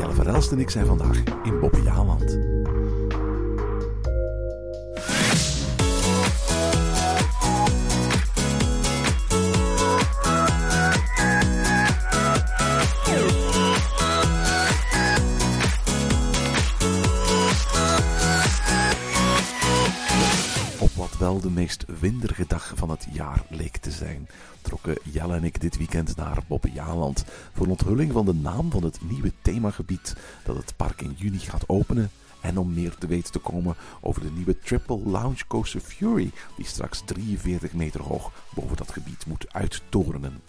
Jelle Verhelst en ik zijn vandaag in Bobbejaanland. Winderige dag van het jaar leek te zijn, trokken Jelle en ik dit weekend naar Bobbejaanland voor een onthulling van de naam van het nieuwe themagebied dat het park in juni gaat openen en om meer te weten te komen over de nieuwe Triple Lounge Coaster Fury die straks 43 meter hoog boven dat gebied moet uittorenen.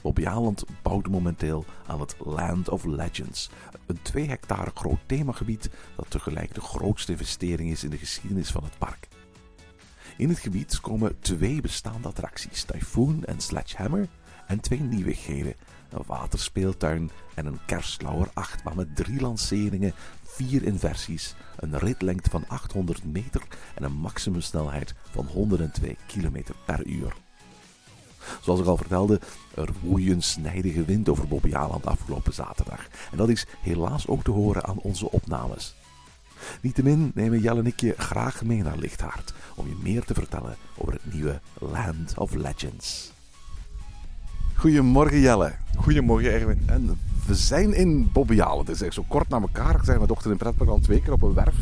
Bobbejaanland bouwt momenteel aan het Land of Legends, een 2 hectare groot themagebied dat tegelijk de grootste investering is in de geschiedenis van het park. In het gebied komen twee bestaande attracties, Typhoon en Sledgehammer, en twee nieuwigheden, een waterspeeltuin en een kerstlauwer achtbaan met drie lanceringen, vier inversies, een ritlengte van 800 meter en een maximumsnelheid van 102 km per uur. Zoals ik al vertelde, er woei een snijdige wind over Bobbejaanland afgelopen zaterdag. En dat is helaas ook te horen aan onze opnames. Niettemin nemen Jelle en ik je graag mee naar Lichthart om je meer te vertellen over het nieuwe Land of Legends. Goedemorgen Jelle. Goedemorgen Erwin. En we zijn in Bobbejaanland. Het is echt zo kort na elkaar. Zijn met dochter in pretpark al twee keer op een werf.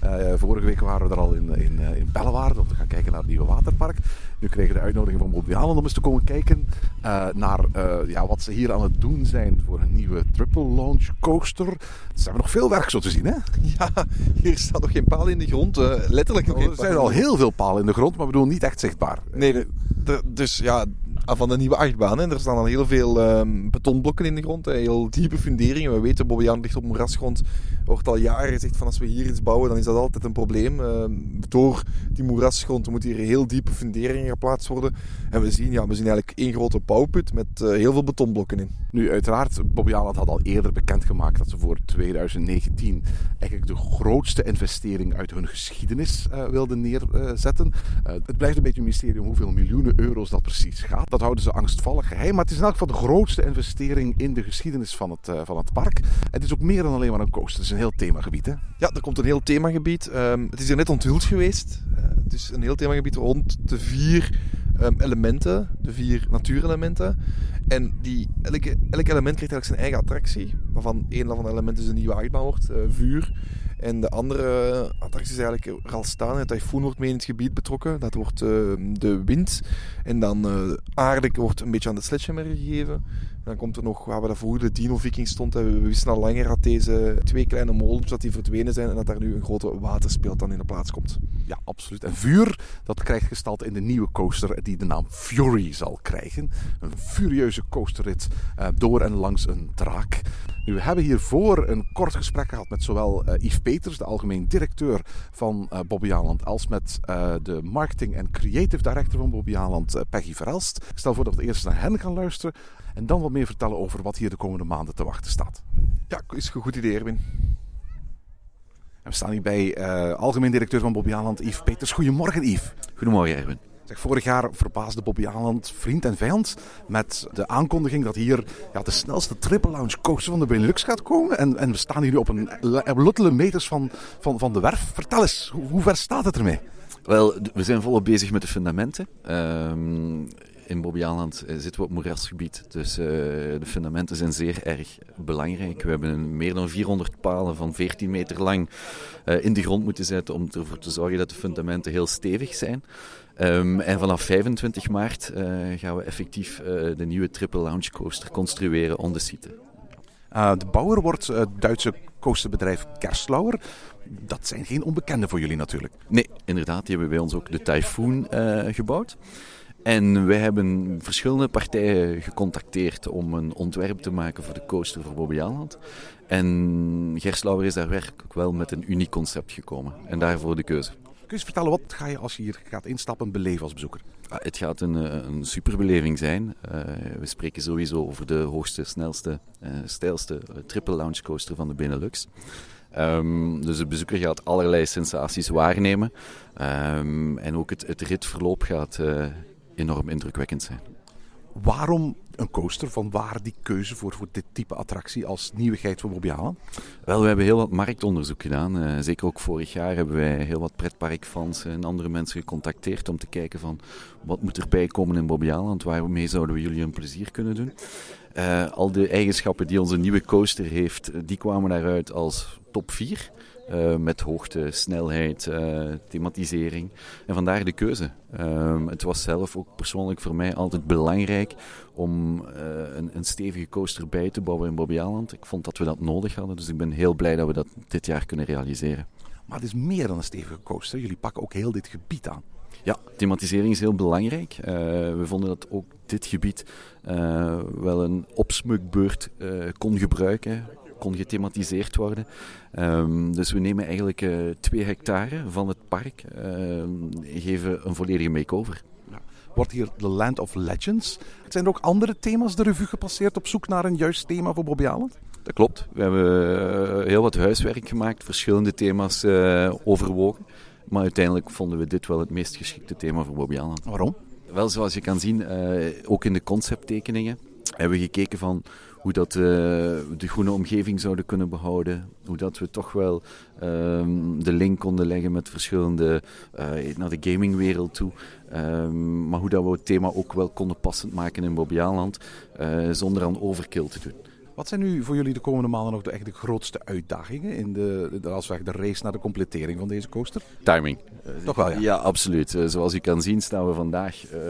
Eh, vorige week waren we er al in, in, eh, in Bellewaarde om te gaan kijken naar het nieuwe waterpark. Nu kregen we de uitnodiging van Bobbejaanland om eens te komen kijken eh, naar ja, wat ze hier aan het doen zijn voor een nieuwe triple launch coaster. Ze hebben nog veel werk zo te zien, hè? Ja, hier staat nog geen paal in de grond. letterlijk nog Oh, geen er zijn al heel veel palen in de grond, maar we bedoel niet echt zichtbaar. Nee, de- de- dus ja, van de nieuwe achtbaan. Er staan al heel veel ehm, betonblokken in de grond. Heel diepe funderingen. We weten, Bobbejaан ligt op moerasgrond. Er wordt al jaren gezegd van als we hier iets bouwen, dan is dat altijd een probleem. Ehm, door die moerasgrond moet hier heel diepe funderingen geplaatst worden. En we zien, ja, we zien eigenlijk één grote bouwput met eh, heel veel betonblokken in. Nu, uiteraard, Bobbejaanland had al eerder bekendgemaakt dat ze voor 2019 eigenlijk de grootste investering uit hun geschiedenis eh, wilden neerzetten. Eh, het blijft een beetje een mysterie hoeveel miljoenen euro's dat precies gaat. Dat houden ze angstvallig geheim, maar het is in elk geval de grootste investering in de geschiedenis van het, eh, van het park. Het is ook meer dan alleen maar een coaster, het is een heel themagebied. Hè? Ja, er komt een heel themagebied. Ehm, het is hier net onthuld geweest. Eh, het is een heel themagebied rond de vier ehm, elementen, de vier natuurelementen. En die, elke, elk element krijgt eigenlijk zijn eigen attractie. Waarvan één van de elementen een nieuwe achtbaan wordt, eh, vuur. En de andere attractie is eigenlijk er al staan. Het tyfoon wordt mee in het gebied betrokken. Dat wordt eh, de wind. En dan eh aarde wordt een beetje aan de sledgehammer gegeven. Dan komt er nog, waar we dat vroeger de Dino Viking stond. We wisten al langer dat deze twee kleine molens dat die verdwenen zijn. En dat daar nu een grote waterspeeltuin in de plaats komt. Ja, absoluut. En vuur, dat krijgt gestalte in de nieuwe coaster die de naam Fury zal krijgen. Een furieuze coasterrit eh, door en langs een draak. We hebben hiervoor een kort gesprek gehad met zowel eh, Yves Peters, de algemeen directeur van eh Bobbejaanland, als met de marketing en creative director van Bobbejaanland, Peggy Verelst. Ik stel voor dat we eerst naar hen gaan luisteren en dan wat meer vertellen over wat hier de komende maanden te wachten staat. Ja, is een goed idee, Erwin. En we staan hier bij eh, algemeen directeur van Bobbejaanland, Yves Peters. Goedemorgen, Yves. Goedemorgen, Erwin. Zeg, vorig jaar verbaasde Bobby Aland vriend en vijand met de aankondiging dat hier ja, de snelste triple launch coaster van de Benelux gaat komen. En, en we staan hier nu op een luttele meters van, van, van de werf. Vertel eens, hoe, hoe ver staat het ermee? Wel, we zijn volop bezig met de fundamenten. Ehm, in Bobbejaanland eh, zitten we op moerasgebied, dus eh, de fundamenten zijn zeer erg belangrijk. We hebben meer dan 400 palen van 14 meter lang eh, in de grond moeten zetten om ervoor te zorgen dat de fundamenten heel stevig zijn. Ehm, en vanaf 25 maart gaan we effectief de nieuwe triple launch coaster construeren on the site. Eh, de bouwer wordt het Duitse coasterbedrijf Kerstlauer. Dat zijn geen onbekenden voor jullie natuurlijk. Nee, inderdaad, die hebben bij ons ook de Typhoon gebouwd. En wij hebben verschillende partijen gecontacteerd om een ontwerp te maken voor de coaster voor Bobby Aland. En Gerslauer is daar werkelijk wel met een uniek concept gekomen. En daarvoor de keuze. Kun je eens vertellen, wat ga je als je hier gaat instappen beleven als bezoeker? Ah, Het gaat een, eh, een superbeleving zijn. Eh, we spreken sowieso over de hoogste, snelste, eh stijlste triple launch coaster van de Benelux. Ehm, dus de bezoeker gaat allerlei sensaties waarnemen. Ehm, en ook het, het ritverloop gaat enorm indrukwekkend zijn. Waarom een coaster? Van waar die keuze voor, voor dit type attractie als nieuwigheid voor Bobby? Wel, we hebben heel wat marktonderzoek gedaan. Eh, zeker ook vorig jaar hebben wij heel wat pretparkfans en andere mensen gecontacteerd om te kijken van wat moet erbij komen in Bobby Aland, waarmee zouden we jullie een plezier kunnen doen. Eh, al de eigenschappen die onze nieuwe coaster heeft, eh, die kwamen daaruit als top 4. Eh, met hoogte, snelheid, eh, thematisering. En vandaar de keuze. Ehm, het was zelf ook persoonlijk voor mij altijd belangrijk om eh, een, een stevige coaster bij te bouwen in Bobby Aland. Ik vond dat we dat nodig hadden, dus ik ben heel blij dat we dat dit jaar kunnen realiseren. Maar het is meer dan een stevige coaster. Jullie pakken ook heel dit gebied aan. Ja, thematisering is heel belangrijk. We vonden dat ook dit gebied wel een opsmukbeurt kon gebruiken, kon gethematiseerd worden. Ehm, dus we nemen eigenlijk eh, twee hectare van het park, eh, geven een volledige make-over. Wordt hier de Land of Legends. Zijn er ook andere thema's de revue gepasseerd op zoek naar een juist thema voor Bobby Aland? Dat klopt. We hebben eh, heel wat huiswerk gemaakt, verschillende thema's eh, overwogen. Maar uiteindelijk vonden we dit wel het meest geschikte thema voor Bobby Aland. Waarom? Wel, zoals je kan zien, ook in de concepttekeningen hebben we gekeken van hoe dat we de groene omgeving zouden kunnen behouden. Hoe dat we toch wel ehm, de link konden leggen met verschillende, eh, naar de gamingwereld toe. Ehm, maar hoe dat we het thema ook wel konden passend maken in Bobby Aland, eh, zonder aan overkill te doen. Wat zijn nu voor jullie de komende maanden nog de, echt de grootste uitdagingen in de, de, als we de race naar de completering van deze coaster? Timing. Toch wel, ja. Ja, absoluut. Eh, zoals u kan zien staan we vandaag eh,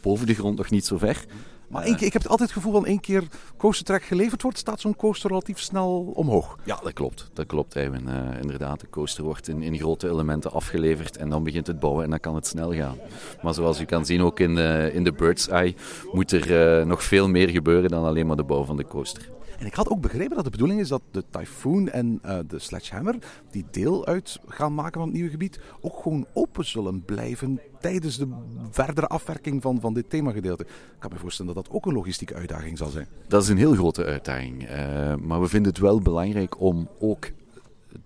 boven de grond nog niet zo ver. Maar één keer, ik heb altijd het gevoel dat één keer coastertrack geleverd wordt, staat zo'n coaster relatief snel omhoog. Ja, dat klopt. Dat klopt, Eiwin. Eh, inderdaad, de coaster wordt in, in grote elementen afgeleverd en dan begint het bouwen en dan kan het snel gaan. Maar zoals u kan zien, ook in, eh, in de Bird's Eye moet er nog veel meer gebeuren dan alleen maar de bouw van de coaster. En ik had ook begrepen dat de bedoeling is dat de Typhoon en eh, de Sledgehammer, die deel uit gaan maken van het nieuwe gebied, ook gewoon open zullen blijven tijdens de verdere afwerking van, van dit themagedeelte. Ik kan me voorstellen dat dat ook een logistieke uitdaging zal zijn. Dat is een heel grote uitdaging. eh, maar we vinden het wel belangrijk om ook,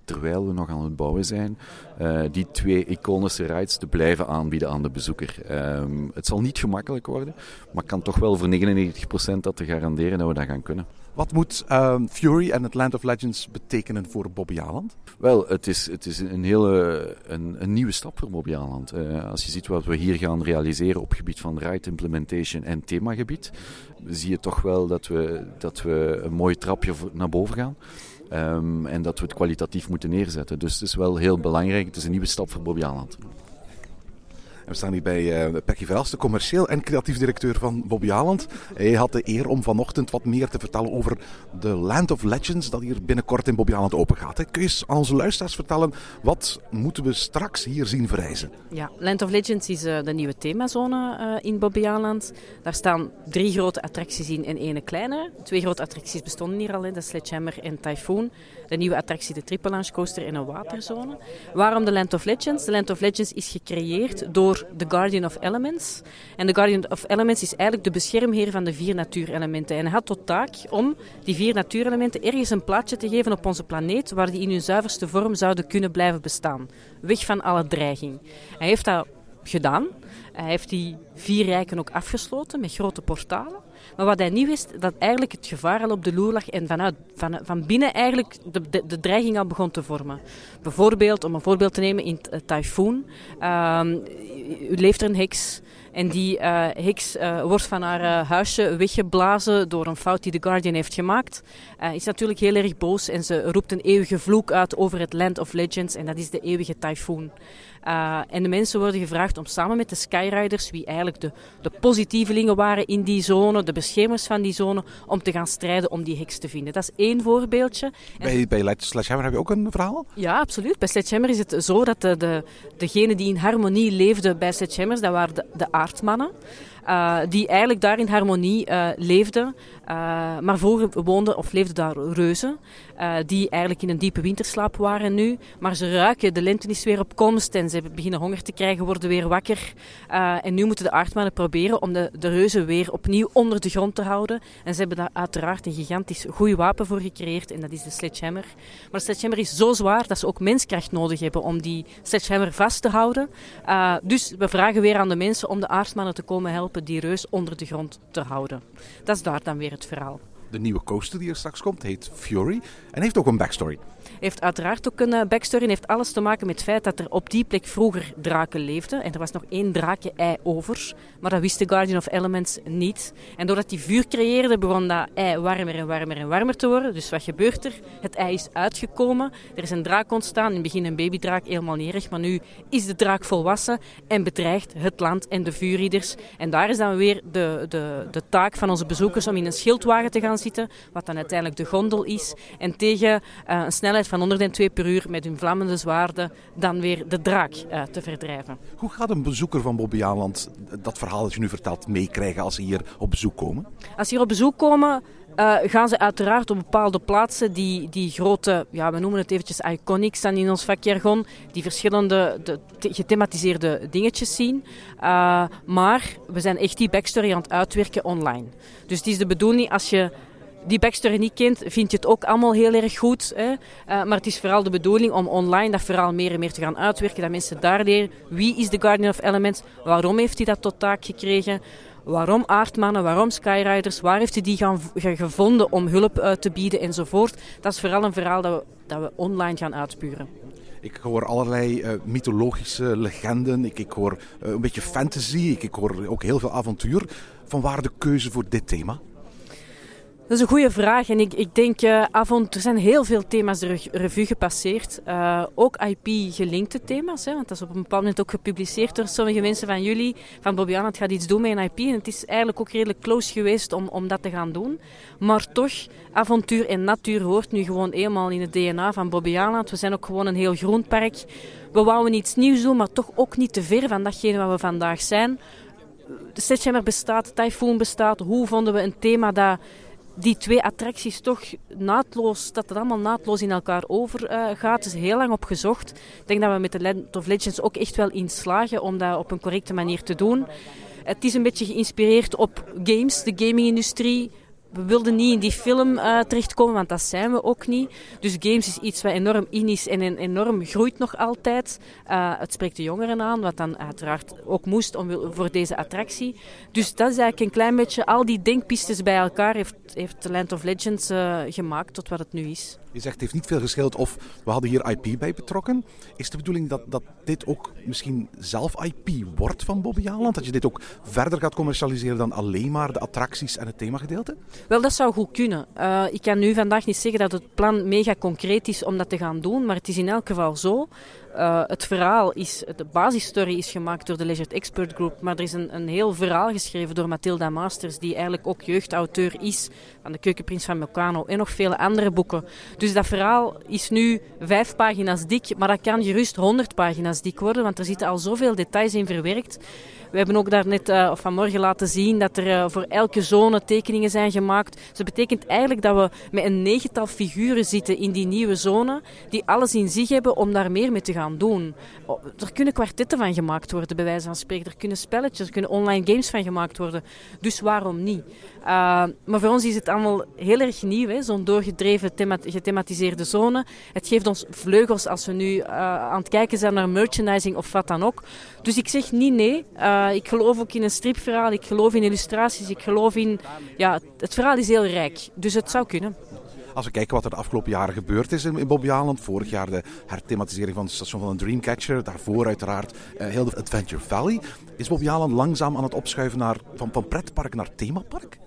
terwijl we nog aan het bouwen zijn, eh, die twee iconische rides te blijven aanbieden aan de bezoeker. Ehm, het zal niet gemakkelijk worden, maar kan toch wel voor 99% dat te garanderen dat we dat gaan kunnen. Wat moet ehm, Fury en het Land of Legends betekenen voor Bobby Aland? Wel, het is, het is een hele een, een nieuwe stap voor Bobby Aland. Eh, als je ziet wat we hier gaan realiseren op gebied van ride implementation en themagebied, zie je toch wel dat we, dat we een mooi trapje naar boven gaan. Ehm, en dat we het kwalitatief moeten neerzetten. Dus het is wel heel belangrijk. Het is een nieuwe stap voor Bobby Aland. We staan hier bij uh, Peggy de commercieel en creatief directeur van Bobby. Hij had de eer om vanochtend wat meer te vertellen over de Land of Legends dat hier binnenkort in Bobby Aland open gaat. Kun je eens aan onze luisteraars vertellen, wat moeten we straks hier zien verrijzen? Ja, Land of Legends is eh, de nieuwe themazone eh, in Bobbejaanland. Daar staan drie grote attracties in en één kleine. Twee grote attracties bestonden hier al, hè, de Sledgehammer en Typhoon. De nieuwe attractie, de Triple Launch Coaster en een waterzone. Waarom de Land of Legends? De Land of Legends is gecreëerd door The Guardian of Elements. En The Guardian of Elements is eigenlijk de beschermheer van de vier natuurelementen. En hij had tot taak om die vier natuurelementen ergens een plaatsje te geven op onze planeet waar die in hun zuiverste vorm zouden kunnen blijven bestaan. Weg van alle dreiging. Hij heeft dat gedaan. Hij heeft die vier rijken ook afgesloten met grote portalen. Maar wat hij niet wist, dat eigenlijk het gevaar al op de loer lag en vanuit, van, van binnen eigenlijk de, de, dreiging al begon te vormen. Bijvoorbeeld, om een voorbeeld te nemen, in uh, Typhoon ehm, u leeft er een heks. En die uh, heks uh, wordt van haar uh, huisje weggeblazen door een fout die The Guardian heeft gemaakt. is natuurlijk heel erg boos en ze roept een eeuwige vloek uit over het Land of Legends. En dat is de eeuwige tyfoon. Uh, en de mensen worden gevraagd om samen met de Skyriders, wie eigenlijk de, de positievelingen waren in die zone, de beschermers van die zone, om te gaan strijden om die heks te vinden. Dat is één voorbeeldje. Bij, bij Sledgehammer heb je ook een verhaal? Ja, absoluut. Bij Sledgehammer is het zo dat de, de, degenen die in harmonie leefden bij Sledgehammers, dat waren de, de aardmannen. Uh, die eigenlijk daar in harmonie uh, leefden. Uh, maar vroeger woonden of leefden daar reuzen, die eigenlijk in een diepe winterslaap waren nu. Maar ze ruiken, de lente is weer op komst en ze beginnen honger te krijgen, worden weer wakker. en nu moeten de aardmannen proberen om de, de reuzen weer opnieuw onder de grond te houden. En ze hebben daar uiteraard een gigantisch goed wapen voor gecreëerd en dat is de sledgehammer. Maar de sledgehammer is zo zwaar dat ze ook menskracht nodig hebben om die sledgehammer vast te houden. dus we vragen weer aan de mensen om de aardmannen te komen helpen die reus onder de grond te houden. Dat is daar dan weer het verhaal. De nieuwe coaster die er straks komt heet Fury en heeft ook een backstory heeft uiteraard ook een eh, backstory en heeft alles te maken met het feit dat er op die plek vroeger draken leefden. En er was nog één draakje-ei over, maar dat wist de Guardian of Elements niet. En doordat die vuur creëerde, begon dat ei warmer en warmer en warmer te worden. Dus wat gebeurt er? Het ei is uitgekomen, er is een draak ontstaan. In het begin een babydraak, helemaal niet maar nu is de draak volwassen en bedreigt het land en de vuurrieders. En daar is dan weer de, de, de taak van onze bezoekers om in een schildwagen te gaan zitten, wat dan uiteindelijk de gondel is, en tegen uh, een snelheid van 102 per uur met hun vlammende zwaarden dan weer de draak uh, te verdrijven. Hoe gaat een bezoeker van Bobbejaanland dat verhaal dat je nu vertelt meekrijgen als ze hier op bezoek komen? Als ze hier op bezoek komen, uh, gaan ze uiteraard op bepaalde plaatsen die, die grote, ja, we noemen het eventjes iconics dan in ons vakjargon, die verschillende de, gethematiseerde dingetjes zien. Uh, maar we zijn echt die backstory aan het uitwerken online. Dus het is de bedoeling als je die backstory niet kent, vind je het ook allemaal heel erg goed. Hè? Uh, maar het is vooral de bedoeling om online dat verhaal meer en meer te gaan uitwerken. Dat mensen daar leren wie is de Guardian of Elements, waarom heeft hij dat tot taak gekregen, waarom aardmannen, waarom skyriders, waar heeft hij die gaan, gevonden om hulp uit te bieden enzovoort. Dat is vooral een verhaal dat we, dat we online gaan uitpuren. Ik hoor allerlei uh, mythologische legenden, ik, ik hoor een beetje fantasy, ik, ik hoor ook heel veel avontuur. Van waar de keuze voor dit thema? Dat is een goede vraag. En ik, ik denk, uh, avond, er zijn heel veel thema's de revue gepasseerd. Uh, ook IP-gelinkte thema's. Hè, want dat is op een bepaald moment ook gepubliceerd door sommige mensen van jullie. Van Bobbiana, het gaat iets doen met een IP. En het is eigenlijk ook redelijk close geweest om, om dat te gaan doen. Maar toch, avontuur en natuur hoort nu gewoon eenmaal in het DNA van Bobbiana. We zijn ook gewoon een heel groen park. We wouden iets nieuws doen, maar toch ook niet te ver van datgene wat we vandaag zijn. De Sledgehammer bestaat, Typhoon bestaat. Hoe vonden we een thema dat die twee attracties toch naadloos, dat het allemaal naadloos in elkaar overgaat. Uh, er is heel lang op gezocht. Ik denk dat we met de Land of Legends ook echt wel inslagen om dat op een correcte manier te doen. Het is een beetje geïnspireerd op games, de gamingindustrie we wilden niet in die film uh, terechtkomen, want dat zijn we ook niet. Dus games is iets wat enorm in is en enorm groeit nog altijd. Uh, het spreekt de jongeren aan, wat dan uiteraard ook moest om, voor deze attractie. Dus dat is eigenlijk een klein beetje, al die denkpistes bij elkaar heeft, heeft Land of Legends uh, gemaakt tot wat het nu is. Je zegt het heeft niet veel gescheeld of we hadden hier IP bij betrokken. Is de bedoeling dat, dat dit ook misschien zelf IP wordt van Bobby Aland? Dat je dit ook verder gaat commercialiseren dan alleen maar de attracties en het themagedeelte? Wel, dat zou goed kunnen. Uh, ik kan nu vandaag niet zeggen dat het plan mega concreet is om dat te gaan doen, maar het is in elk geval zo uh, het verhaal is, de basisstory is gemaakt door de Leisure Expert Group, maar er is een, een heel verhaal geschreven door Mathilda Masters, die eigenlijk ook jeugdauteur is van De Keukenprins van Meccano en nog vele andere boeken. Dus dat verhaal is nu vijf pagina's dik, maar dat kan gerust honderd pagina's dik worden, want er zitten al zoveel details in verwerkt. We hebben ook daarnet uh, of vanmorgen laten zien dat er uh, voor elke zone tekeningen zijn gemaakt. Dus dat betekent eigenlijk dat we met een negental figuren zitten in die nieuwe zone, die alles in zich hebben om daar meer mee te gaan doen. Oh, er kunnen kwartetten van gemaakt worden, bij wijze van spreken. Er kunnen spelletjes, er kunnen online games van gemaakt worden. Dus waarom niet? Uh, maar voor ons is het allemaal heel erg nieuw, zo'n doorgedreven, gethematiseerde zone. Het geeft ons vleugels als we nu aan het kijken zijn naar merchandising of wat dan ook. Dus ik zeg niet nee. Uh, ik geloof ook in een stripverhaal, ik geloof in illustraties, ik geloof in... Ja, het verhaal is heel rijk, dus het zou kunnen. Als we kijken wat er de afgelopen jaren gebeurd is in, in Bobby Island. Vorig jaar de herthematisering van het station van een Dreamcatcher. Daarvoor uiteraard uh, heel de Adventure Valley. Is Bobby Island langzaam aan het opschuiven naar, van, van pretpark naar themapark?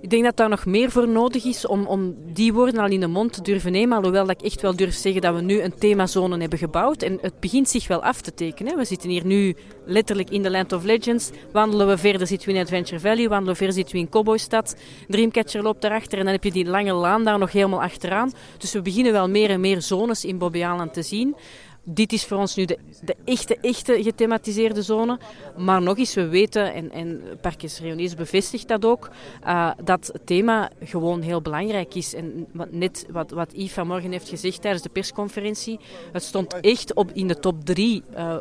Ik denk dat daar nog meer voor nodig is om, om die woorden al in de mond te durven nemen. Alhoewel dat ik echt wel durf zeggen dat we nu een themazone hebben gebouwd. En het begint zich wel af te tekenen. We zitten hier nu letterlijk in de Land of Legends. Wandelen we verder zitten we in Adventure Valley. Wandelen we verder zitten we in Cowboystad. Dreamcatcher loopt daarachter. En dan heb je die lange laan daar nog helemaal achteraan. Dus we beginnen wel meer en meer zones in Bobbejaanland te zien. Dit is voor ons nu de, de echte, echte gethematiseerde zone. Maar nog eens, we weten, en, en Parkes Reunies bevestigt dat ook, uh, dat het thema gewoon heel belangrijk is. En net wat, wat Yves vanmorgen heeft gezegd tijdens de persconferentie, het stond echt op, in de top drie, uh,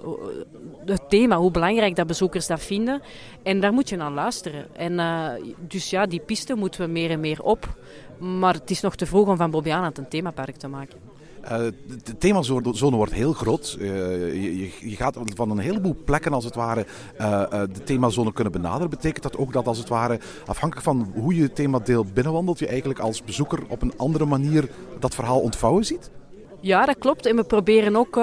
het thema, hoe belangrijk dat bezoekers dat vinden. En daar moet je naar luisteren. En dus ja, die piste moeten we meer en meer op. Maar het is nog te vroeg om van Bobbejaanland een themapark te maken. Uh, de themazone wordt heel groot. Uh, je, gaat van een heleboel plekken als het ware uh, de themazone kunnen benaderen. Betekent dat ook dat als het ware, afhankelijk van hoe je het themadeel binnenwandelt, je eigenlijk als bezoeker op een andere manier dat verhaal ontvouwen ziet? Ja, dat klopt. En we proberen ook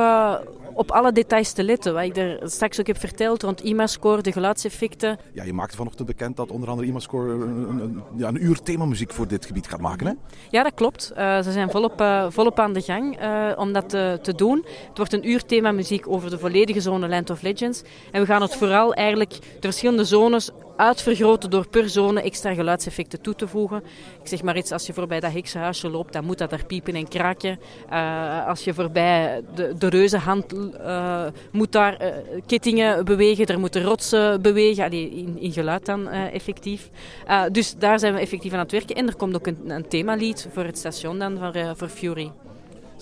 op alle details te letten. Wat ik er straks ook heb verteld rond IMA-score, de geluidseffecten. Ja, je maakte vanochtend bekend dat onder andere IMA-score een, een, ja, een uur themamuziek voor dit gebied gaat maken. Hè? Ja, dat klopt. Uh, ze zijn volop, uh, volop aan de gang uh, om dat te, te, doen. Het wordt een uur themamuziek over de volledige zone Land of Legends. En we gaan het vooral eigenlijk de verschillende zones uitvergroten door per zone extra geluidseffecten toe te voegen. Ik zeg maar iets, als je voorbij dat heksenhuisje loopt, dan moet dat daar piepen en kraken. Uh, als je voorbij de, de reuzenhand uh, moet daar uh, kettingen bewegen, er moeten rotsen bewegen, Allee, in, in geluid dan effectief. dus daar zijn we effectief aan het werken. En er komt ook een, een themalied voor het station dan, voor, voor Fury.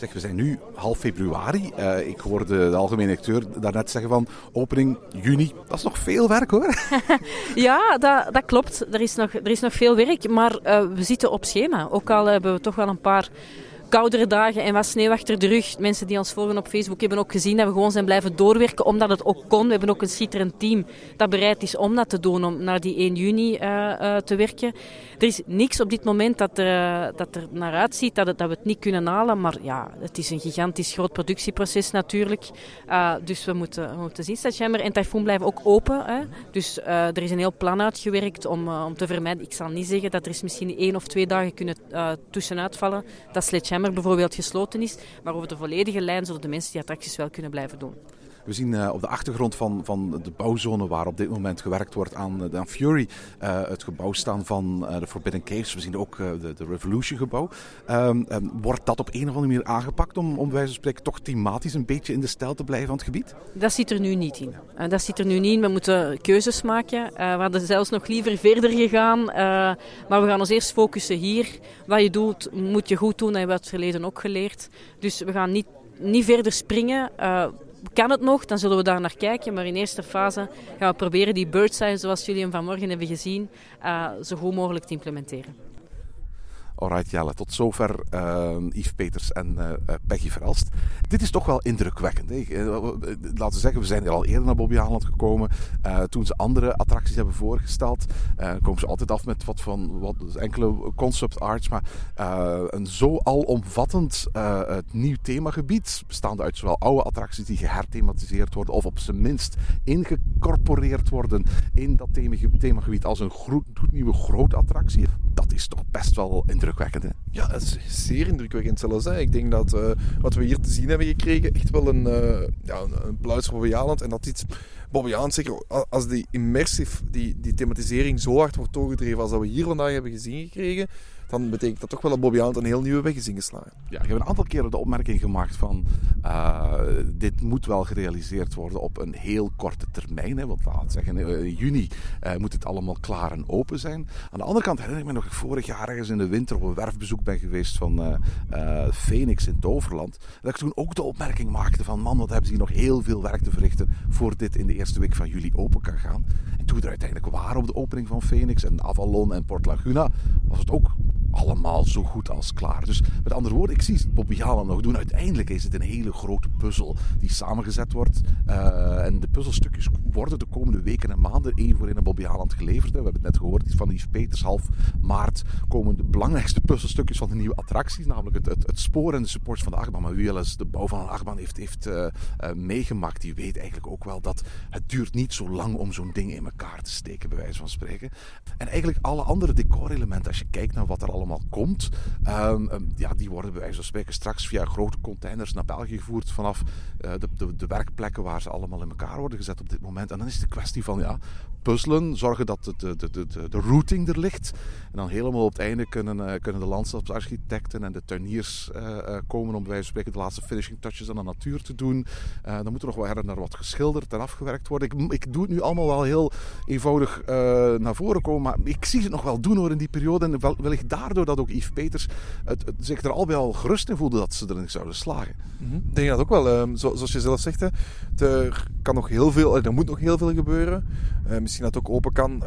Zeg, we zijn nu half februari. Uh, ik hoorde de algemene acteur daarnet zeggen van opening juni. Dat is nog veel werk hoor. ja, dat, dat klopt. Er is, nog, er is nog veel werk, maar uh, we zitten op schema. Ook al hebben we toch wel een paar koudere dagen en wat sneeuw achter de rug. Mensen die ons volgen op Facebook hebben ook gezien dat we gewoon zijn blijven doorwerken, omdat het ook kon. We hebben ook een schitterend team dat bereid is om dat te doen, om naar die 1 juni uh, uh, te werken. Er is niks op dit moment dat er, dat er naar uitziet dat, het, dat we het niet kunnen halen, maar ja, het is een gigantisch groot productieproces natuurlijk. Uh, dus we moeten, we moeten zien. Stadjammer en Typhoon blijven ook open. Hè. Dus er is een heel plan uitgewerkt om, om te vermijden. Ik zal niet zeggen dat er is misschien één of twee dagen kunnen tussenuit vallen. Dat Sledgehammer bijvoorbeeld gesloten is. Maar over de volledige lijn zullen de mensen die attracties wel kunnen blijven doen. We zien uh, op de achtergrond van, van de bouwzone waar op dit moment gewerkt wordt aan, aan Fury uh, het gebouw staan van de Forbidden Caves. We zien ook de, de Revolution gebouw. Um, um, wordt dat op een of andere manier aangepakt om, om wijze van spreken toch thematisch een beetje in de stijl te blijven van het gebied? Dat zit er nu niet in. dat zit er nu niet in. We moeten keuzes maken. we hadden zelfs nog liever verder gegaan. maar we gaan ons eerst focussen hier. Wat je doet, moet je goed doen. Dat hebben we het verleden ook geleerd. Dus we gaan niet, niet verder springen kan het nog, dan zullen we daar naar kijken. Maar in eerste fase gaan we proberen die bird's zoals jullie hem vanmorgen hebben gezien, uh, zo goed mogelijk te implementeren. Alright Jelle, tot zover uh, Yves Peters en uh, Peggy Verelst. Dit is toch wel indrukwekkend. Hè? laten we zeggen, we zijn er al eerder naar Bobby Haaland gekomen. Toen ze andere attracties hebben voorgesteld, komen ze altijd af met wat van wat, enkele concept arts. Maar een zo alomvattend nieuw themagebied, bestaande uit zowel oude attracties die geherthematiseerd worden, of op zijn minst ingecorporeerd worden in dat themagebied als een gloednieuwe grote attractie. Dat is toch best wel indrukwekkend Ja, het is zeer indrukwekkend zelfs. Ik denk dat uh, wat we hier te zien hebben gekregen echt wel een, uh, ja, een, een. En dat iets, Bobbejaanland zeker als die immersive, die, die thematisering zo hard wordt doorgedreven als dat we hier vandaag hebben gezien gekregen, dan betekent dat toch wel dat Bobby Haaland een heel nieuwe weg is ingeslagen. Ja, ik heb een aantal keren de opmerking gemaakt van uh, dit moet wel gerealiseerd worden op een heel korte termijn. Hè, want laat zeggen, in juni uh, moet het allemaal klaar en open zijn. Aan de andere kant herinner ik me nog ik vorig jaar ergens in de winter op een werfbezoek ben geweest van uh, Phoenix in Toverland. Dat ik toen ook de opmerking maakte van man, wat hebben ze hier nog heel veel werk te verrichten voor dit in de eerste week van juli open kan gaan. En toen we er uiteindelijk waren op de opening van Phoenix en Avalon en Port Laguna, was het ook allemaal zo goed als klaar. Dus met andere woorden, ik zie Bobby Haaland nog doen. Uiteindelijk is het een hele grote puzzel die samengezet wordt. Uh, en de puzzelstukjes worden de komende weken en maanden één voor één aan Bobby Haaland geleverd. We hebben het net gehoord van Yves Peters. Half maart komen de belangrijkste puzzelstukjes van de nieuwe attracties. Namelijk het, het, het spoor en de supports van de achtbaan. Maar wie wel eens de bouw van een achtbaan heeft, heeft uh, uh, meegemaakt, die weet eigenlijk ook wel dat het duurt niet zo lang om zo'n ding in elkaar te steken, bij wijze van spreken. En eigenlijk alle andere decorelementen, als je kijkt naar wat er al allemaal komt. Ehm, ehm, ja, die worden bij wijze van spreken straks via grote containers naar België gevoerd vanaf eh, de, de, de werkplekken waar ze allemaal in elkaar worden gezet op dit moment. En dan is het een kwestie van ja, puzzelen, zorgen dat de, de, de, de, routing er ligt. En dan helemaal op het einde kunnen, eh, kunnen de landschapsarchitecten en de tuiniers eh, eh, komen om bij wijze van spreken de laatste finishing touches aan de natuur te doen. Dan moet er nog wel her en wat geschilderd en afgewerkt worden. Ik, ik doe het nu allemaal wel heel eenvoudig naar voren komen, maar ik zie het nog wel doen hoor in die periode. En wel, wellicht daardoor dat ook Yves Peters het, zich er al bij al gerust in voelde dat ze erin zouden slagen. Mhm. Ik denk dat ook wel. ehm, zo- zoals je zelf zegt, er kan nog heel veel, er moet nog heel veel gebeuren. Eh, misschien dat ook open kan.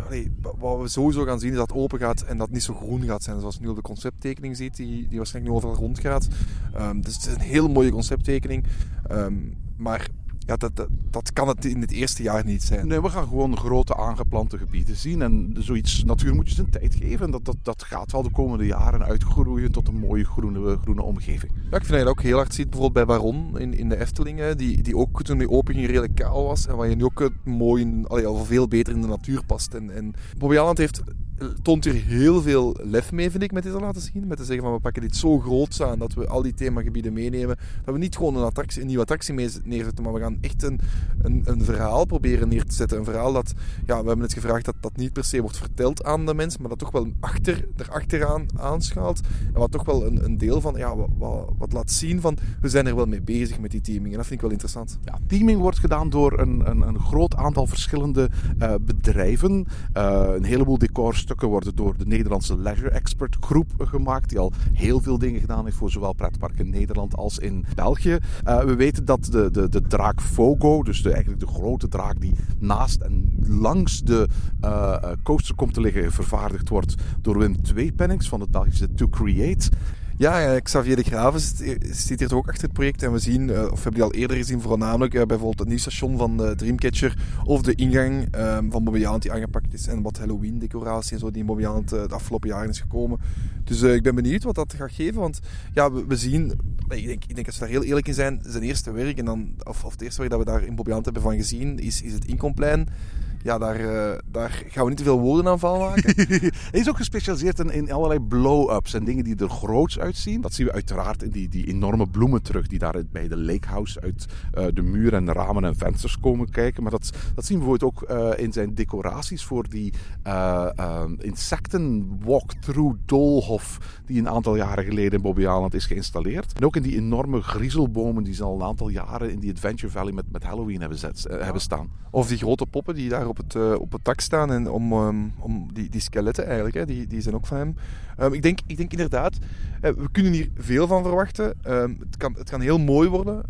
Wat we sowieso gaan zien is dat het open gaat en dat het niet zo groen gaat zijn. Zoals je nu op de concepttekening ziet, die, die waarschijnlijk nu overal rondgaat. Ehm dus het is een hele mooie concepttekening. Ehm, maar ja, dat, dat, dat kan het in het eerste jaar niet zijn. Nee, we gaan gewoon grote aangeplante gebieden zien. En zoiets, natuur moet je zijn tijd geven. En dat, dat, dat gaat wel de komende jaren uitgroeien tot een mooie groene, groene omgeving. Ja, ik vind dat je dat ook heel hard ziet, bijvoorbeeld bij Baron in, in de Efteling, hè, die, die ook toen die open ging redelijk kaal was. En waar je nu ook mooi, allee, al veel beter in de natuur past. En, en Bobby Aland heeft, toont hier heel veel lef mee, vind ik, met dit te laten zien. Met te zeggen van we pakken dit zo groot aan dat we al die themagebieden meenemen. Dat we niet gewoon een, attractie, een nieuwe attractie mee neerzetten, maar we gaan echt een, een, een verhaal proberen neer te zetten. Een verhaal dat, ja, we hebben het gevraagd dat dat niet per se wordt verteld aan de mens, maar dat toch wel achter, erachteraan aanschaalt. En wat toch wel een, een deel van, ja, wat, wat, laat zien van, we zijn er wel mee bezig met die teaming. En dat vind ik wel interessant. Ja, teaming wordt gedaan door een, een, een groot aantal verschillende eh, bedrijven. Eh, een heleboel decorstukken worden door de Nederlandse Leisure Expert Groep gemaakt, die al heel veel dingen gedaan heeft voor zowel pretparken in Nederland als in België. Eh, we weten dat de, de, de draak Fogo, dus de, eigenlijk de grote draak die naast en langs de eh, eh, coaster komt te liggen, vervaardigd wordt door Wim Tweepenninks van het Belgische To Create. Ja, Xavier de Graven zit hier ook achter het project. En we zien, eh, of we hebben die al eerder gezien, voornamelijk eh, bijvoorbeeld het nieuw station van de Dreamcatcher. Of de ingang ehm, van Bobby Jaland die aangepakt is. En wat Halloween decoratie en zo die in eh, de afgelopen jaren is gekomen. Dus eh, ik ben benieuwd wat dat gaat geven. Want ja, we, zien, ik denk, ik denk dat ze daar heel eerlijk in zijn, zijn eerste werk. En dan, of, of het eerste werk dat we daar in Bobby Jaland hebben van gezien, is, is het Inkomplein. Ja, daar, eh, daar gaan we niet te veel woorden aan val maken. Hij is ook gespecialiseerd in, in allerlei blow-ups en dingen die er groots uitzien. Dat zien we uiteraard in die, die enorme bloemen terug die daar bij de Lakehouse uit eh, de muren en ramen en vensters komen kijken. Maar dat, dat zien we bijvoorbeeld ook eh, in zijn decoraties voor die insecten walk-through doolhof die een aantal jaren geleden in Bobby Island is geïnstalleerd. En ook in die enorme griezelbomen die ze al een aantal jaren in die Adventure Valley met, met Halloween hebben, zet, hebben staan. Of die grote poppen die daar op het, eh, op het dak staan. En om, ehm, om die, die skeletten eigenlijk, hè, die, die zijn ook van hem. Ehm, ik, denk, ik denk inderdaad, eh, we kunnen hier veel van verwachten. Ehm, het, kan, het kan heel mooi worden.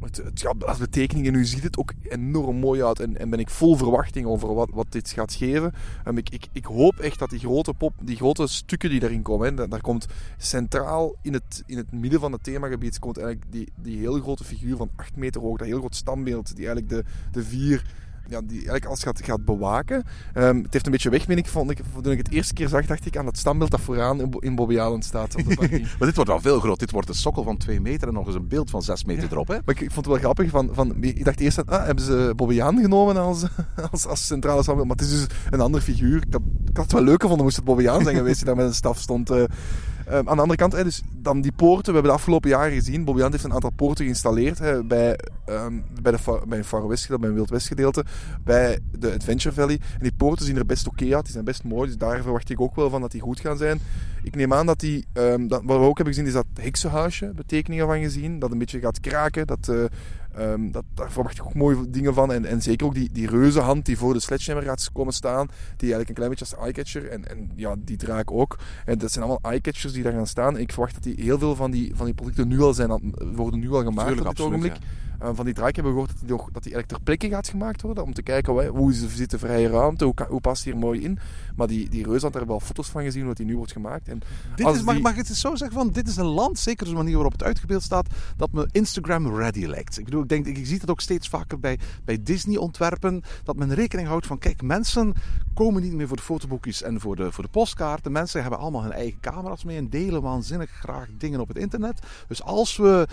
Het, het, ja, als betekeningen, nu ziet het ook enorm mooi uit. En, en ben ik vol verwachting over wat, wat dit gaat geven. Ik, ik, ik hoop echt dat die grote, pop, die grote stukken die daarin komen, hè, daar komt centraal in het, in het midden van het themagebied komt eigenlijk die, die heel grote figuur van 8 meter hoog, dat heel groot standbeeld, die eigenlijk de, de vier ja, die eigenlijk alles gaat, gaat bewaken. Ehm, het heeft een beetje weg, vind ik. Vond ik. Toen ik het eerste keer zag, dacht ik aan het standbeeld dat vooraan in, in Bobby staat. Op de. Maar dit wordt wel veel groot. Dit wordt een sokkel van 2 meter en nog eens een beeld van 6 meter erop. Hè? Maar ik, ik vond het wel grappig. Van, van, ik dacht eerst, ah, hebben ze Bobby genomen als, als, als centrale standbeeld? Maar het is dus een andere figuur. Ik had, ik had het wel leuker gevonden moest het Bobby zijn geweest die daar met een staf stond. eh. Eh, aan de andere kant, hè, dus dan die poorten. We hebben de afgelopen jaren gezien, Bobby heeft een aantal poorten geïnstalleerd hè, bij, ehm, bij, de, bij een Far West gedeelte, bij een Wild bij de Adventure Valley. En die poorten zien er best oké uit, die zijn best mooi, dus daar verwacht ik ook wel van dat die goed gaan zijn. Ik neem aan dat die, ehm, wat we ook hebben gezien, is dat heksenhuisje, betekeningen van gezien, dat een beetje gaat kraken, dat... eh, ehm, dat, daar verwacht ik ook mooie dingen van. En, en zeker ook die, die reuzenhand die voor de sledgehammer gaat komen staan. Die eigenlijk een klein beetje als eyecatcher. En, en ja, die draak ook. En dat zijn allemaal eyecatchers die daar gaan staan. En ik verwacht dat die, heel veel van die, van die producten nu al zijn, worden nu al gemaakt Tuurlijk, op dit absoluut, ogenblik. Van die draak hebben we gehoord dat die, nog, dat die eigenlijk ter plekke gaat gemaakt worden. Om te kijken hoe zit de vrije ruimte, hoe, hoe past die hier mooi in. Maar die, die reuzenhand, daar hebben we al foto's van gezien dat die nu wordt gemaakt. En Dit is, mag, die- mag ik het zo zeggen? Van, dit is een land, zeker de manier waarop het uitgebeeld staat, dat me Instagram ready lijkt. Ik bedoel, ik, denk, ik zie het ook steeds vaker bij, bij Disney-ontwerpen, dat men rekening houdt van, kijk, mensen komen niet meer voor de fotoboekjes en voor de, voor de postkaarten. Mensen hebben allemaal hun eigen camera's mee en delen waanzinnig graag dingen op het internet. Dus als we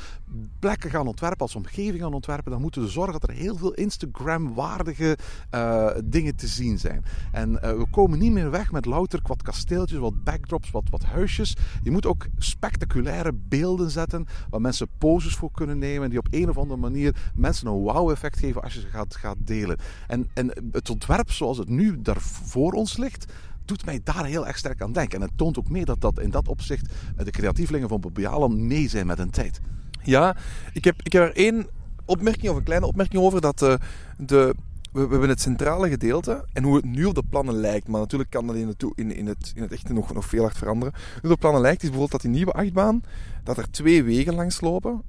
plekken gaan ontwerpen, als we ontwerpen, dan moeten we zorgen dat er heel veel Instagram-waardige eh, dingen te zien zijn. En eh, we komen niet meer weg met louter wat kasteeltjes, wat backdrops, wat, wat huisjes. Je moet ook spectaculaire beelden zetten waar mensen poses voor kunnen nemen. Die op een of andere manier mensen een wow-effect geven als je ze gaat, gaat delen. En, en het ontwerp zoals het nu daar voor ons ligt, doet mij daar heel erg sterk aan denken. En het toont ook mee dat, dat in dat opzicht eh, de creatievelingen van Bobby Alan mee zijn met een tijd. Ja, ik heb, ik heb er één opmerking of een kleine opmerking over dat eh, de, we, we hebben het centrale gedeelte en hoe het nu op de plannen lijkt. Maar natuurlijk kan dat in in, in het, in het echte nog, nog veel hard veranderen. Hoe het op de plannen lijkt is bijvoorbeeld dat die nieuwe achtbaan, dat er twee wegen langs lopen.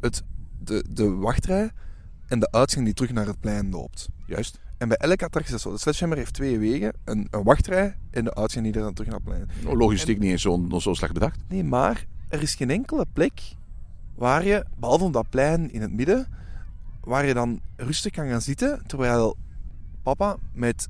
Het, de, de wachtrij en de uitgang die terug naar het plein loopt. Juist. En bij elke attractie is dat zo. De Sledgehammer heeft twee wegen. Een, een wachtrij en de uitgang die er dan terug naar het plein. Nou, Logistiek niet eens zo, zo slecht bedacht. Nee, maar er is geen enkele plek waar je, behalve op dat plein in het midden, waar je dan rustig kan gaan zitten terwijl papa met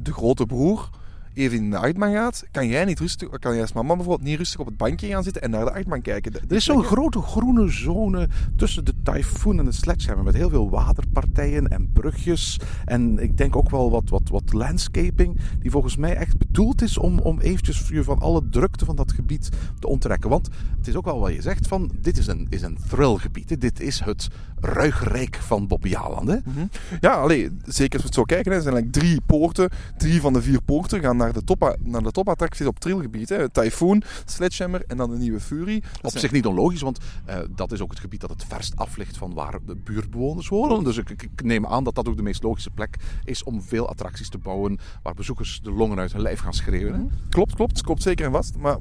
de grote broer even in de achtbaan gaat. Kan jij niet rustig, kan jij als mama bijvoorbeeld niet rustig op het bankje gaan zitten en naar de achtbaan kijken? Er is zo'n grote groene zone tussen de Typhoon en de Sledgehammer. Met heel veel waterpartijen en brugjes. En ik denk ook wel wat, wat, wat landscaping. Die volgens mij echt bedoeld is om, om eventjes je van alle drukte van dat gebied te onttrekken. Want het is ook wel wat je zegt van... Dit is een, is een thrillgebied. hè. Dit is het ruigrijk van Bobbejaanland. hè. Ja, allee, zeker als we het zo kijken. hè. Er zijn like drie poorten. Drie van de vier poorten gaan naar de, top, naar de topattracties op trilgebied. Hè. Typhoon, Sledgehammer en dan de nieuwe Fury. Dat Op zijn- zich niet onlogisch, want eh, dat is ook het gebied dat het verst af ligt van waar de buurtbewoners wonen. Dus ik, ik- neem aan dat dat ook de meest logische plek is om veel attracties te bouwen waar bezoekers de longen uit hun lijf gaan schreeuwen. hè. Klopt, klopt. Klopt zeker en vast. Maar